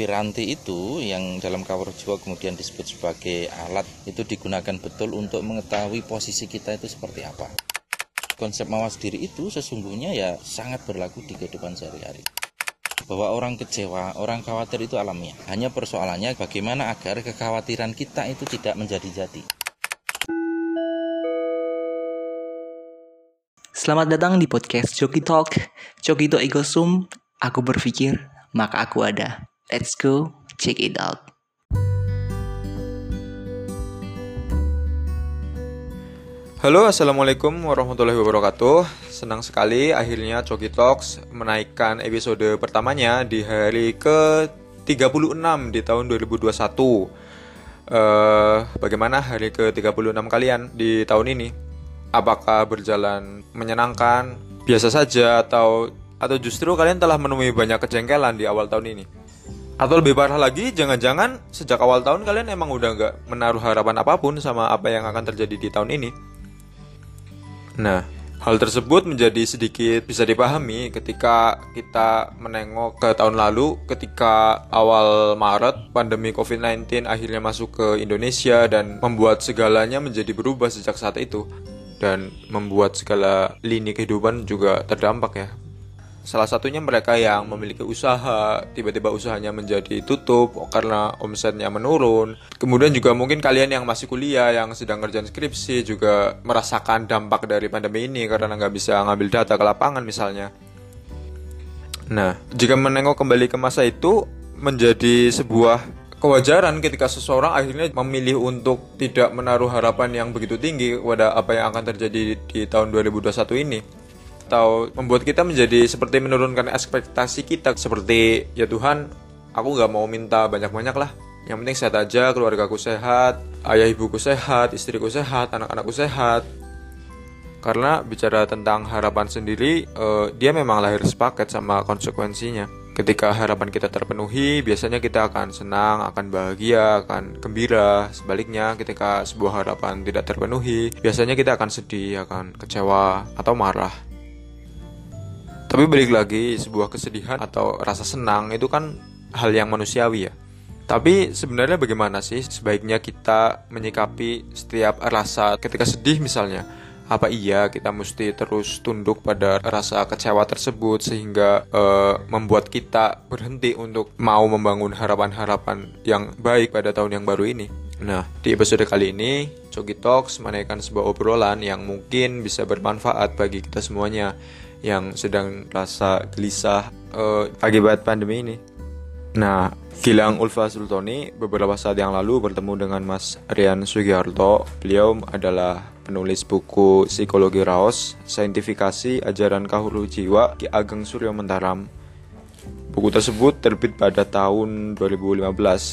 piranti itu yang dalam kawur jiwa kemudian disebut sebagai alat itu digunakan betul untuk mengetahui posisi kita itu seperti apa. Konsep mawas diri itu sesungguhnya ya sangat berlaku di kehidupan sehari-hari. Bahwa orang kecewa, orang khawatir itu alamiah. Hanya persoalannya bagaimana agar kekhawatiran kita itu tidak menjadi jadi. Selamat datang di podcast Joki Talk. Joki itu ego sum. Aku berpikir, maka aku ada. Let's go check it out. Halo, assalamualaikum warahmatullahi wabarakatuh. Senang sekali akhirnya Coki Talks menaikkan episode pertamanya di hari ke 36 di tahun 2021. Uh, bagaimana hari ke 36 kalian di tahun ini? Apakah berjalan menyenangkan, biasa saja atau atau justru kalian telah menemui banyak kejengkelan di awal tahun ini? Atau lebih parah lagi, jangan-jangan sejak awal tahun kalian emang udah nggak menaruh harapan apa pun sama apa yang akan terjadi di tahun ini? Nah, hal tersebut menjadi sedikit bisa dipahami ketika kita menengok ke tahun lalu ketika awal Maret pandemi COVID-19 akhirnya masuk ke Indonesia dan membuat segalanya menjadi berubah sejak saat itu dan membuat segala lini kehidupan juga terdampak ya Salah satunya mereka yang memiliki usaha, tiba-tiba usahanya menjadi tutup karena omsetnya menurun. Kemudian juga mungkin kalian yang masih kuliah, yang sedang ngerjain skripsi juga merasakan dampak dari pandemi ini karena nggak bisa ngambil data ke lapangan misalnya. Nah, jika menengok kembali ke masa itu menjadi sebuah kewajaran ketika seseorang akhirnya memilih untuk tidak menaruh harapan yang begitu tinggi pada apa yang akan terjadi di tahun 2021 ini atau membuat kita menjadi seperti menurunkan ekspektasi kita seperti ya Tuhan aku nggak mau minta banyak-banyak lah. Yang penting sehat aja keluargaku sehat ayah ibuku sehat istriku sehat anak-anakku sehat. Karena bicara tentang harapan sendiri uh, dia memang lahir sepaket sama konsekuensinya. Ketika harapan kita terpenuhi biasanya kita akan senang akan bahagia akan gembira. Sebaliknya ketika sebuah harapan tidak terpenuhi biasanya kita akan sedih akan kecewa atau marah tapi balik lagi sebuah kesedihan atau rasa senang itu kan hal yang manusiawi ya. Tapi sebenarnya bagaimana sih sebaiknya kita menyikapi setiap rasa ketika sedih misalnya? Apa iya kita mesti terus tunduk pada rasa kecewa tersebut sehingga uh, membuat kita berhenti untuk mau membangun harapan-harapan yang baik pada tahun yang baru ini? Nah, di episode kali ini, Cogi Talks menaikkan sebuah obrolan yang mungkin bisa bermanfaat bagi kita semuanya yang sedang rasa gelisah uh, akibat pandemi ini. Nah, Gilang Ulfa Sultoni beberapa saat yang lalu bertemu dengan Mas Rian Sugiharto. Beliau adalah penulis buku Psikologi Raos, Saintifikasi Ajaran Kahulu Jiwa Ki Ageng Suryo Mentaram. Buku tersebut terbit pada tahun 2015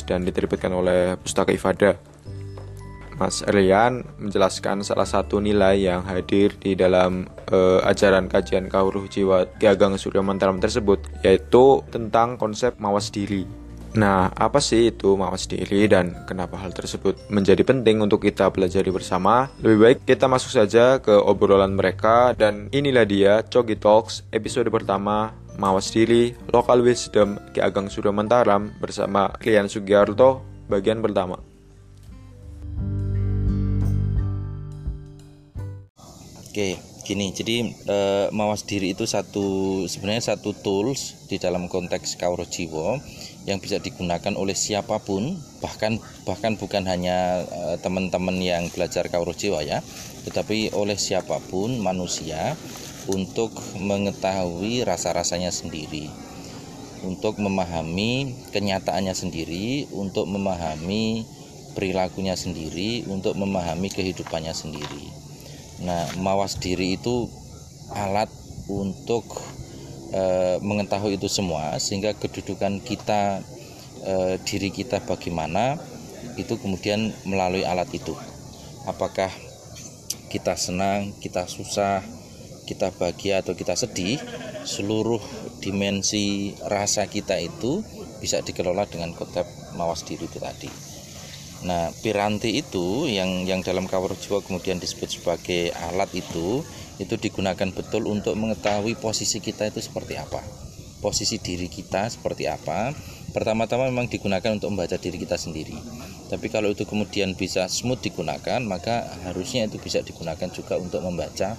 dan diterbitkan oleh Pustaka Ifada. Mas Rian menjelaskan salah satu nilai yang hadir di dalam uh, ajaran kajian kauruh jiwa Ki Ageng Surya Mantaram tersebut yaitu tentang konsep mawas diri. Nah, apa sih itu mawas diri dan kenapa hal tersebut menjadi penting untuk kita pelajari bersama? Lebih baik kita masuk saja ke obrolan mereka dan inilah dia Cogi Talks episode pertama Mawas Diri Local Wisdom Ki Ageng Surya Mantaram bersama Klian Sugiarto bagian pertama. Oke, gini. Jadi e, mawas diri itu satu sebenarnya satu tools di dalam konteks kauro jiwo yang bisa digunakan oleh siapa pun, bahkan bahkan bukan hanya e, teman-teman yang belajar kauro jiwa ya, tetapi oleh siapa pun manusia untuk mengetahui rasa-rasanya sendiri, untuk memahami kenyataannya sendiri, untuk memahami perilakunya sendiri, untuk memahami kehidupannya sendiri. Nah, mawas diri itu alat untuk e, mengetahui itu semua sehingga kedudukan kita e, diri kita bagaimana itu kemudian melalui alat itu. Apakah kita senang, kita susah, kita bahagia atau kita sedih, seluruh dimensi rasa kita itu bisa dikelola dengan konsep mawas diri itu tadi. Nah, piranti itu yang yang dalam kawur jiwa kemudian disebut sebagai alat itu itu digunakan betul untuk mengetahui posisi kita itu seperti apa. Posisi diri kita seperti apa, pertama-tama memang digunakan untuk membaca diri kita sendiri. Tapi kalau itu kemudian bisa smooth digunakan maka harusnya itu bisa digunakan juga untuk membaca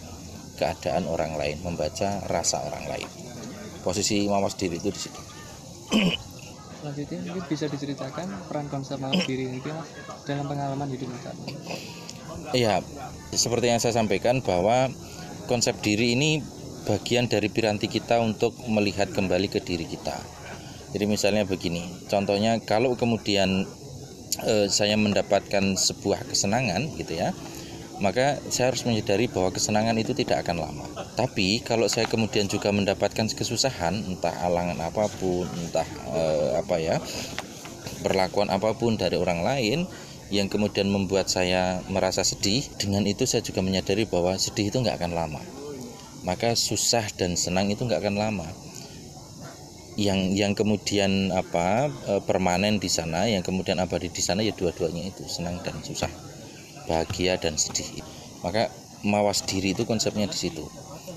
keadaan orang lain membaca rasa orang lain. Posisi mawas diri itu di situ Selanjutnya mungkin bisa diceritakan peran konsep mawas diri ini dalam pengalaman hidup Arman. Iya, seperti yang saya sampaikan bahwa konsep diri ini bagian dari piranti kita untuk melihat kembali ke diri kita. Jadi misalnya begini, contohnya kalau kemudian eh, saya mendapatkan sebuah kesenangan gitu ya, maka saya harus menyadari bahwa kesenangan itu tidak akan lama. Tapi kalau saya kemudian juga mendapatkan kesusahan, entah alangan apa pun, entah eh, apa ya, perlakuan apa pun dari orang lain yang kemudian membuat saya merasa sedih, dengan itu saya juga menyadari bahwa sedih itu nggak akan lama. Maka susah dan senang itu nggak akan lama. Yang yang kemudian apa eh, permanen di sana, yang kemudian abadi di sana ya dua-duanya itu senang dan susah bahagia dan sedih. Maka mawas diri itu konsepnya di situ.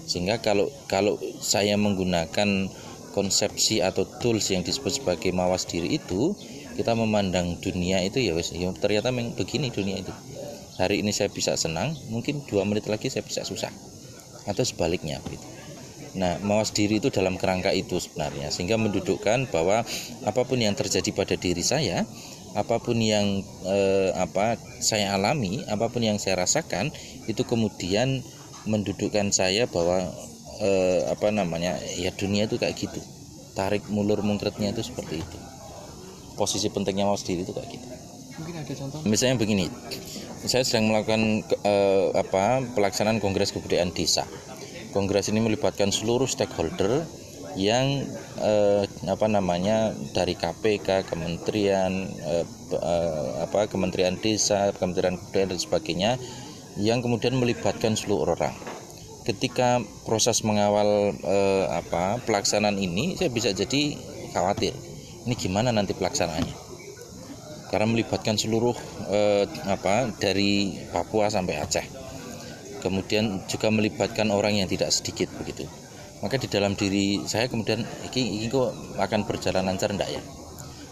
Sehingga kalau kalau saya menggunakan konsepsi atau tools yang disebut sebagai mawas diri itu kita memandang dunia itu ya wes ya ternyata memang begini dunia itu. Hari ini saya bisa senang mungkin dua menit lagi saya bisa susah atau sebaliknya gitu Nah, mawas diri itu dalam kerangka itu sebenarnya. Sehingga mendudukkan bahwa apa pun yang terjadi pada diri saya apa pun yang eh, apa saya alami, apa pun yang saya rasakan itu kemudian mendudukkan saya bahwa eh, apa namanya ya dunia itu kayak gitu. Tarik mulur mungkretnya itu seperti itu. Posisi pentingnya mawas diri itu kayak gitu. Mungkin ada contoh. Misalnya begini, saya sedang melakukan eh, apa pelaksanaan kongres kebudayaan desa. Kongres ini melibatkan seluruh stakeholder yang eh, apa namanya dari KPK, Kementerian eh, eh, apa Kementerian Desa, Kementerian Kebudayaan dan sebagainya yang kemudian melibatkan seluruh orang. Ketika proses mengawal eh, apa pelaksanaan ini saya bisa jadi khawatir. Ini gimana nanti pelaksanaannya? Karena melibatkan seluruh eh, apa dari Papua sampai Aceh. Kemudian juga melibatkan orang yang tidak sedikit begitu maka di dalam diri saya kemudian ini, ini kok akan berjalan lancar enggak ya?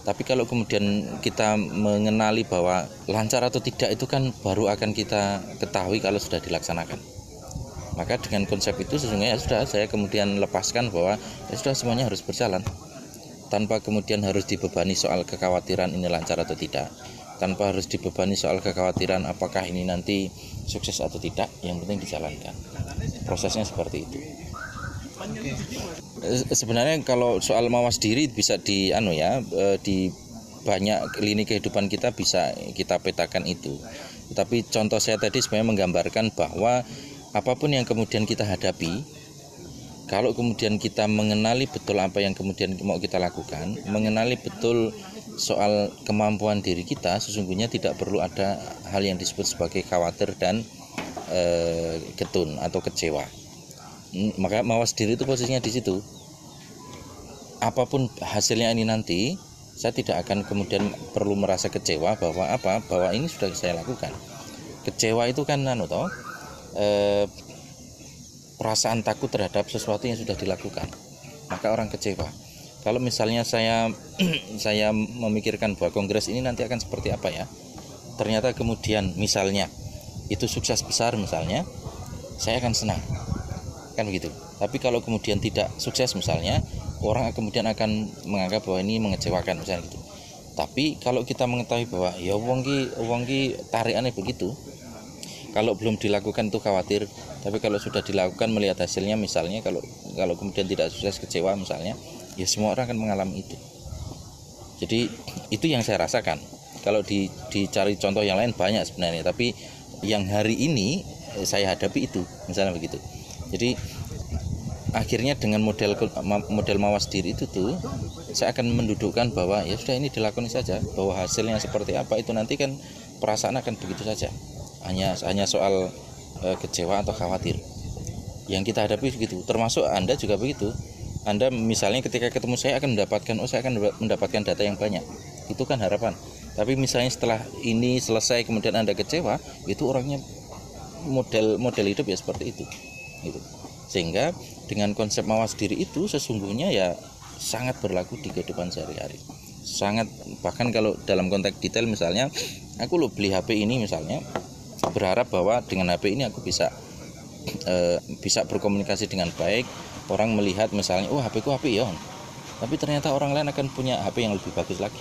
Tapi kalau kemudian kita mengenali bahwa lancar atau tidak itu kan baru akan kita ketahui kalau sudah dilaksanakan. Maka dengan konsep itu sesungguhnya ya sudah saya kemudian lepaskan bahwa ya sudah semuanya harus berjalan. Tanpa kemudian harus dibebani soal kekhawatiran ini lancar atau tidak. Tanpa harus dibebani soal kekhawatiran apakah ini nanti sukses atau tidak yang penting dijalankan. Prosesnya seperti itu Eh, sebenarnya kalau soal mawas diri bisa di anu ya eh, di banyak lini kehidupan kita bisa kita petakan itu. Tapi contoh saya tadi sebenarnya menggambarkan bahwa apa pun yang kemudian kita hadapi kalau kemudian kita mengenali betul apa yang kemudian mau kita lakukan, mengenali betul soal kemampuan diri kita, sesungguhnya tidak perlu ada hal yang disebut sebagai khawatir dan e, getun atau kecewa maka mawas diri itu posisinya di situ. Apa pun hasilnya ini nanti saya tidak akan kemudian perlu merasa kecewa bahwa apa bahwa ini sudah saya lakukan. Kecewa itu kan anu toh eh, perasaan takut terhadap sesuatu yang sudah dilakukan. Maka orang kecewa. Kalau misalnya saya saya memikirkan bahwa kongres ini nanti akan seperti apa ya ternyata kemudian misalnya itu sukses besar misalnya saya akan senang kan begitu. Tapi kalau kemudian tidak sukses misalnya orang kemudian akan menganggap bahwa ini mengecewakan misalnya gitu. Tapi kalau kita mengetahui bahwa ya wong ki wong ki begitu kalau belum dilakukan itu khawatir. Tapi kalau sudah dilakukan melihat hasilnya misalnya kalau kalau kemudian tidak sukses kecewa misalnya ya semua orang akan mengalami itu. Jadi itu yang saya rasakan. Kalau di, dicari contoh yang lain banyak sebenarnya. Tapi yang hari ini eh, saya hadapi itu misalnya begitu jadi akhirnya dengan model model mawas diri itu tuh saya akan mendudukkan bahwa ya sudah ini dilakukan saja bahwa hasilnya seperti apa itu nanti kan perasaan akan begitu saja. Hanya hanya soal e, kecewa atau khawatir. Yang kita hadapi begitu termasuk anda juga begitu. Anda misalnya ketika ketemu saya akan mendapatkan oh saya akan mendapatkan data yang banyak. Itu kan harapan. Tapi misalnya setelah ini selesai kemudian anda kecewa itu orangnya model model hidup ya seperti itu gitu. Sehingga dengan konsep mawas diri itu sesungguhnya ya sangat berlaku di kehidupan sehari-hari. sangat bahkan kalau dalam konteks detail misalnya aku lo beli HP ini misalnya berharap bahwa dengan HP ini aku bisa e, bisa berkomunikasi dengan baik orang melihat misalnya oh HP ku HP ya tapi ternyata orang lain akan punya HP yang lebih bagus lagi.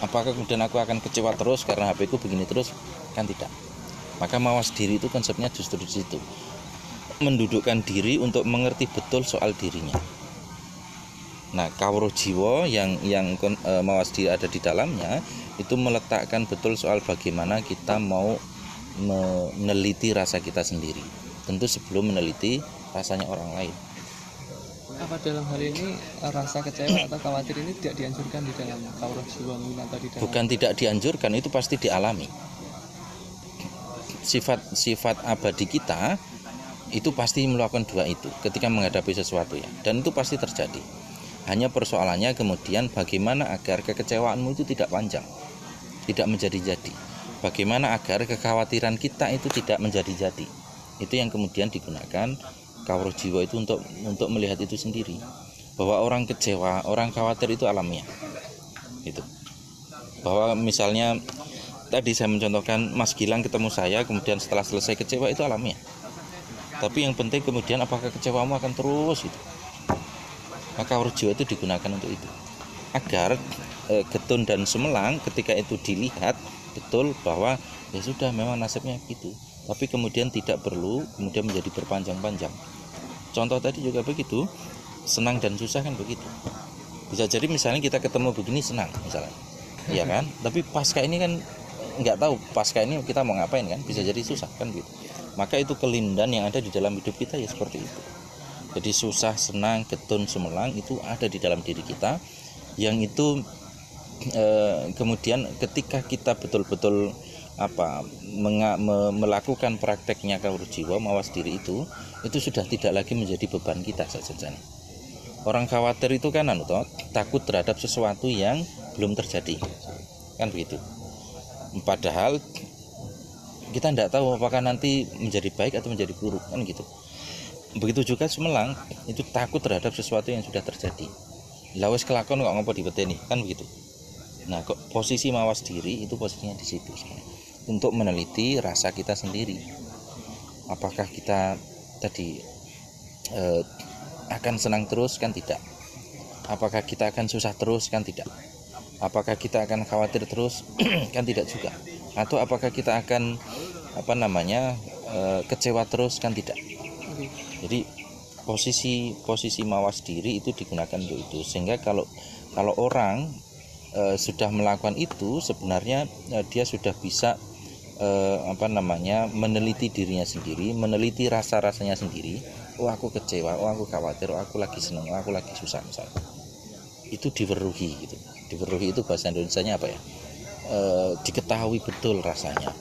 Apakah kemudian aku akan kecewa terus karena HP ku begini terus? Kan tidak. Maka mawas diri itu konsepnya justru di situ mendudukkan diri untuk mengerti betul soal dirinya Nah, kawro jiwa yang yang e, mawas diri ada di dalamnya itu meletakkan betul soal bagaimana kita mau meneliti rasa kita sendiri. Tentu sebelum meneliti rasanya orang lain. Apa dalam hal ini rasa kecewa atau khawatir ini tidak dianjurkan di dalam kawro jiwa atau di dalam Bukan tidak dianjurkan, itu pasti dialami. Sifat-sifat abadi kita itu pasti melakukan dua itu ketika menghadapi sesuatu ya, dan itu pasti terjadi hanya persoalannya kemudian bagaimana agar kekecewaanmu itu tidak panjang, tidak menjadi-jadi. Bagaimana agar kekhawatiran kita itu tidak menjadi-jadi. Itu yang kemudian digunakan kawruh jiwa itu untuk untuk melihat itu sendiri. Bahwa orang kecewa, orang khawatir itu alamiah. Itu. Bahwa misalnya tadi saya mencontohkan Mas Gilang ketemu saya kemudian setelah selesai kecewa itu alamiah. Tapi yang penting kemudian apakah kecewamu akan terus itu. Maka jiwa itu digunakan untuk itu. Agar e, getun dan semelang ketika itu dilihat betul bahwa ya sudah memang nasibnya gitu. Tapi kemudian tidak perlu kemudian menjadi berpanjang-panjang. Contoh tadi juga begitu senang dan susah kan begitu. Bisa jadi misalnya kita ketemu begini senang misalnya. Ya kan? Tapi pasca ini kan nggak tahu pasca ini kita mau ngapain kan? Bisa jadi susah kan gitu maka itu kelindan yang ada di dalam hidup kita ya seperti itu. Jadi susah, senang, getun, semelang itu ada di dalam diri kita. Yang itu e, kemudian ketika kita betul-betul apa menga, me, melakukan prakteknya kaur jiwa mawas diri itu itu sudah tidak lagi menjadi beban kita saja orang khawatir itu kan anu takut terhadap sesuatu yang belum terjadi. Kan begitu. Padahal kita tidak tahu apakah nanti menjadi baik atau menjadi buruk kan gitu. Begitu juga Semelang itu takut terhadap sesuatu yang sudah terjadi. Lawes kelakon kok ngopo dipeteni kan begitu. Nah kok posisi mawas diri itu posisinya di situ untuk meneliti rasa kita sendiri. Apakah kita tadi eh, akan senang terus kan tidak. Apakah kita akan susah terus kan tidak. Apakah kita akan khawatir terus kan tidak juga atau apakah kita akan apa namanya eh, kecewa terus kan tidak. Jadi posisi posisi mawas diri itu digunakan untuk itu. Sehingga kalau kalau orang e, sudah melakukan itu sebenarnya e, dia sudah bisa e, apa namanya meneliti dirinya sendiri meneliti rasa rasanya sendiri. Oh aku kecewa oh aku khawatir oh aku lagi senang oh aku lagi susah misalnya. Itu diweruhi gitu. Diweruhi itu bahasa Indonesia nya apa ya e, diketahui betul rasanya.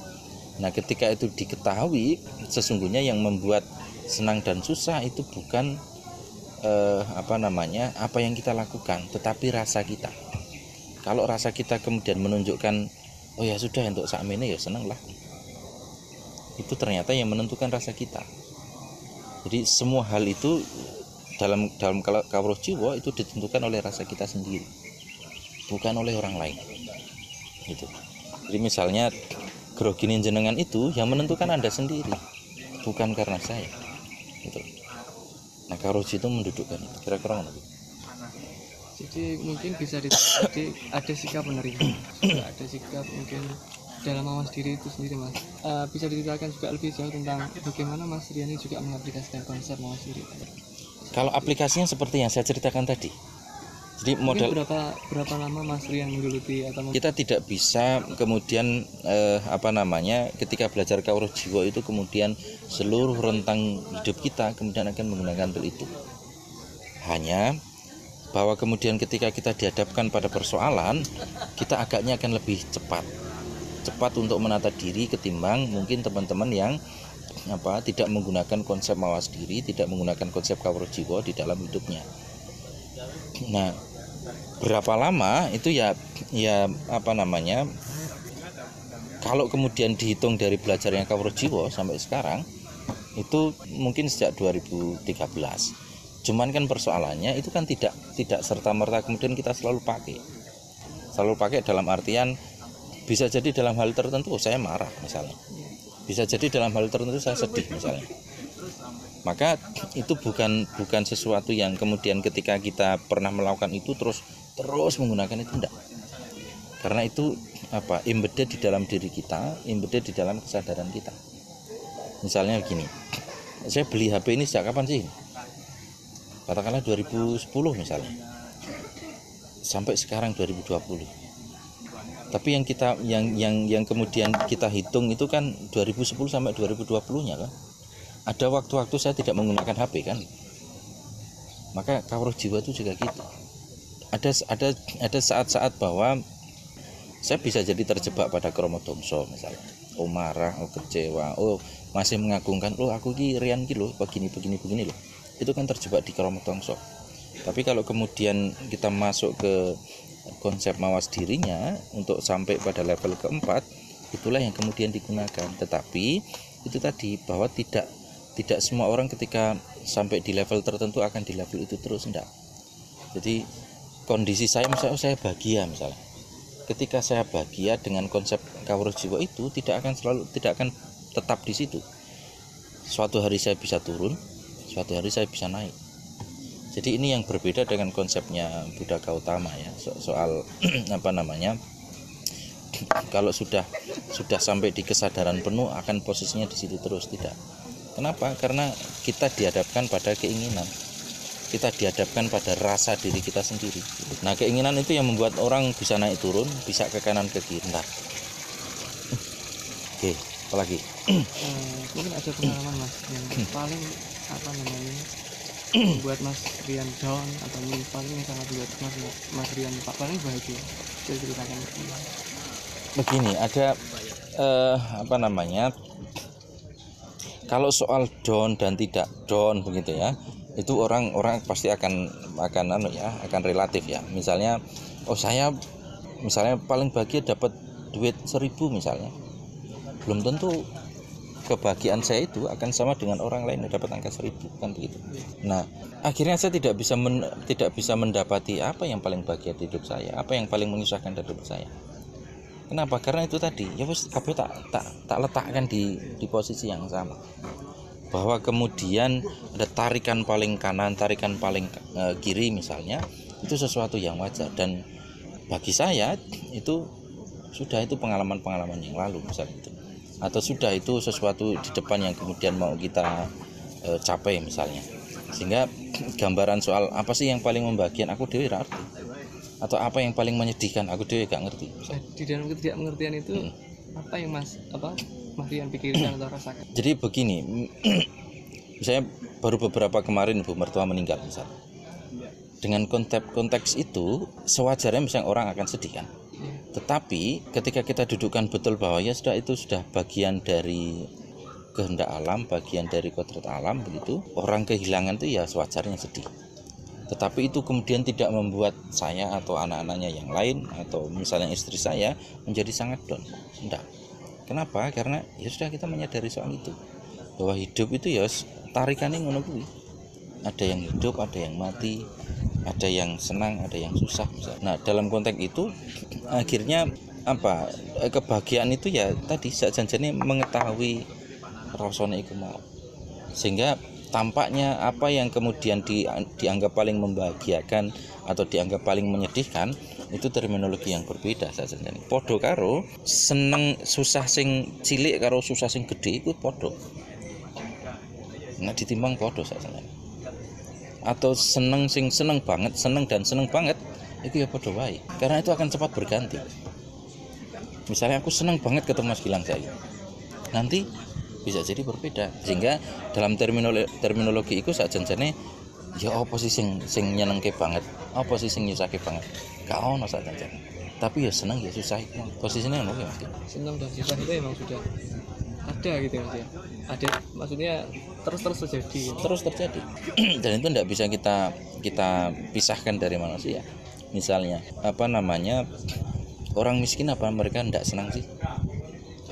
Nah ketika itu diketahui sesungguhnya yang membuat senang dan susah itu bukan eh, apa namanya apa yang kita lakukan tetapi rasa kita. Kalau rasa kita kemudian menunjukkan oh ya sudah untuk saat ini ya senang lah itu ternyata yang menentukan rasa kita. Jadi semua hal itu dalam dalam kawruh jiwa itu ditentukan oleh rasa kita sendiri bukan oleh orang lain gitu. Jadi misalnya groginin jenengan itu yang menentukan anda sendiri bukan karena saya. Gitu. nah karoji itu mendudukkan itu. Kira-kira mana jadi mungkin bisa jadi ada sikap menerima ada sikap mungkin dalam mawas diri itu sendiri mas. Uh, bisa diceritakan juga lebih jauh tentang bagaimana mas Riani juga mengaplikasikan konsep mawas diri. Kalau aplikasinya seperti yang saya ceritakan tadi jadi modal berapa berapa lama Mas Rian menggeluti atau kita tidak bisa kemudian eh, apa namanya ketika belajar kauruh jiwa itu kemudian seluruh rentang hidup kita kemudian akan menggunakan tool itu. Hanya bahwa kemudian ketika kita dihadapkan pada persoalan kita agaknya akan lebih cepat cepat untuk menata diri ketimbang mungkin teman-teman yang apa tidak menggunakan konsep mawas diri tidak menggunakan konsep kauruh jiwa di dalam hidupnya nah berapa lama itu ya ya apa namanya kalau kemudian dihitung dari belajar yang kawur jiwa sampai sekarang itu mungkin sejak 2013 cuman kan persoalannya itu kan tidak tidak serta merta kemudian kita selalu pakai. Selalu pakai dalam artian bisa jadi dalam hal tertentu saya marah misalnya. Bisa jadi dalam hal tertentu saya sedih misalnya maka itu bukan bukan sesuatu yang kemudian ketika kita pernah melakukan itu terus terus menggunakan itu enggak. Karena itu apa embedded di dalam diri kita embedded di dalam kesadaran kita. Misalnya begini saya beli HP ini sejak kapan sih? Katakanlah 2010 misalnya. Sampai sekarang 2020 tapi yang kita yang yang yang kemudian kita hitung itu kan 2010 sampai 2020 nya kan ada waktu-waktu saya tidak menggunakan HP kan? Maka kawruh jiwa itu juga gitu. Ada ada ada saat-saat bahwa saya bisa jadi terjebak pada kromodomso misalnya. Oh marah oh kecewa oh masih mengagungkan oh aku ki rian ki loh begini begini begini loh itu kan terjebak di kromodomso tapi kalau kemudian kita masuk ke konsep mawas dirinya untuk sampai pada level keempat itulah yang kemudian digunakan. Tetapi itu tadi bahwa tidak tidak semua orang ketika sampai di level tertentu akan di level itu terus enggak. Jadi kondisi saya misalnya oh, saya bahagia misalnya. Ketika saya bahagia dengan konsep kawruh jiwa itu tidak akan selalu tidak akan tetap di situ. Suatu hari saya bisa turun suatu hari saya bisa naik. Jadi ini yang berbeda dengan konsepnya Buddha Gautama ya. So soal apa namanya kalau sudah sudah sampai di kesadaran penuh akan posisinya di situ terus tidak. Kenapa? Karena kita dihadapkan pada keinginan. Kita dihadapkan pada rasa diri kita sendiri. Nah, keinginan itu yang membuat orang bisa naik turun, bisa ke kanan ke kiri. Nah. Oke, apalagi? uh, mungkin ada pengalaman mas yang paling apa namanya buat Mas Rian down atau paling yang sangat buat Mas Mas Rian Pak paling bahagia saya ceritakan begini ada eh, apa namanya kalau soal down dan tidak down begitu ya itu orang-orang pasti akan akan anu ya akan relatif ya misalnya oh saya misalnya paling bahagia dapat duit seribu misalnya belum tentu kebahagiaan saya itu akan sama dengan orang lain yang dapat angka seribu kan begitu. Nah akhirnya saya tidak bisa men, tidak bisa mendapati apa yang paling bahagia di hidup saya, apa yang paling menyusahkan di hidup saya. Kenapa? Karena itu tadi. Ya wis kabeh tak tak tak letakkan di di posisi yang sama. Bahwa kemudian ada tarikan paling kanan, tarikan paling e, kiri misalnya itu sesuatu yang wajar. Dan bagi saya itu sudah itu pengalaman-pengalaman yang lalu misalnya itu. Atau sudah itu sesuatu di depan yang kemudian mau kita e, capai misalnya. Sehingga gambaran soal apa sih yang paling membahagiakan aku dewi arti atau apa yang paling menyedihkan aku dewi gak ngerti misalnya. di dalam ketidakmengertian itu hmm. apa yang mas apa mas Rian pikirkan atau rasakan jadi begini misalnya baru beberapa kemarin ibu mertua meninggal misalnya dengan konteks konteks itu sewajarnya misalnya orang akan sedih kan tetapi ketika kita dudukkan betul bahwa ya sudah itu sudah bagian dari kehendak alam, bagian dari kodrat alam begitu, orang kehilangan itu ya sewajarnya sedih. Tetapi itu kemudian tidak membuat saya atau anak-anaknya yang lain atau misalnya istri saya menjadi sangat down. Tidak. Kenapa? Karena ya sudah kita menyadari soal itu. Bahwa hidup itu ya tarikannya ngono Ada yang hidup, ada yang mati, ada yang senang ada yang susah nah dalam konteks itu akhirnya apa kebahagiaan itu ya tadi janjane mengetahui rasanya itu mau sehingga tampaknya apa yang kemudian di, dianggap paling membahagiakan atau dianggap paling menyedihkan itu terminologi yang berbeda saja podo karo seneng susah sing cilik karo susah sing gede itu podo. Nggak ditimbang podo saja atau seneng sing seneng banget seneng dan seneng banget itu ya podo wae. Karena itu akan cepat berganti. Misalnya aku seneng banget ketemu Mas Gilang saya nanti bisa jadi berbeda. Sehingga dalam terminologi terminologi itu saat jenjane ya apa sih sing sing nyenengke banget? Apa sih sing nyusahke banget? Gak ono saat jenjane tapi ya seneng ya susah itu posisinya ngono ya Mas? Seneng dan susah itu emang sudah ada gitu ya Mas ya. Ada maksudnya terus terus terjadi. Terus terjadi. Dan itu tidak bisa kita kita pisahkan dari manusia. Misalnya apa namanya orang miskin apa mereka tidak senang sih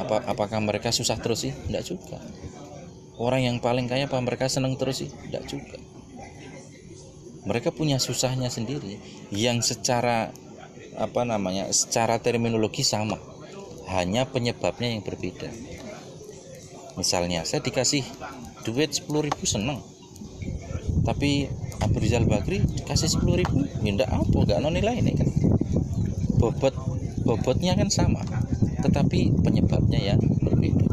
apa apakah mereka susah terus sih? Tidak juga. Orang yang paling kaya apa mereka senang terus sih? Tidak juga. Mereka punya susahnya sendiri. Yang secara apa namanya secara terminologi sama. Hanya penyebabnya yang berbeda. Misalnya saya dikasih duit 10.000 seneng. Tapi Abu Rizal Bakri dikasih 10.000 ya ndak apa nggak no nilai ini kan. Bobot bobotnya kan sama tetapi penyebabnya yang berbeda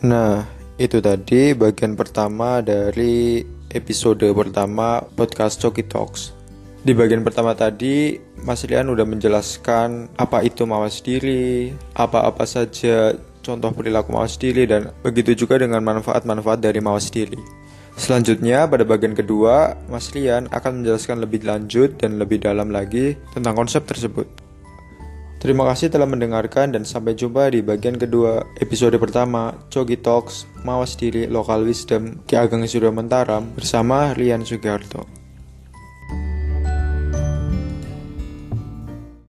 Nah, itu tadi bagian pertama dari episode pertama podcast Coki Talks. Di bagian pertama tadi, Mas Rian udah menjelaskan apa itu mawas diri, apa-apa saja contoh perilaku mawas diri, dan begitu juga dengan manfaat-manfaat dari mawas diri. Selanjutnya, pada bagian kedua, Mas Rian akan menjelaskan lebih lanjut dan lebih dalam lagi tentang konsep tersebut. Terima kasih telah mendengarkan dan sampai jumpa di bagian kedua episode pertama Cogi Talks Mawas Diri Lokal Wisdom Ki Ageng Surya Mentaram bersama Rian Sugiharto.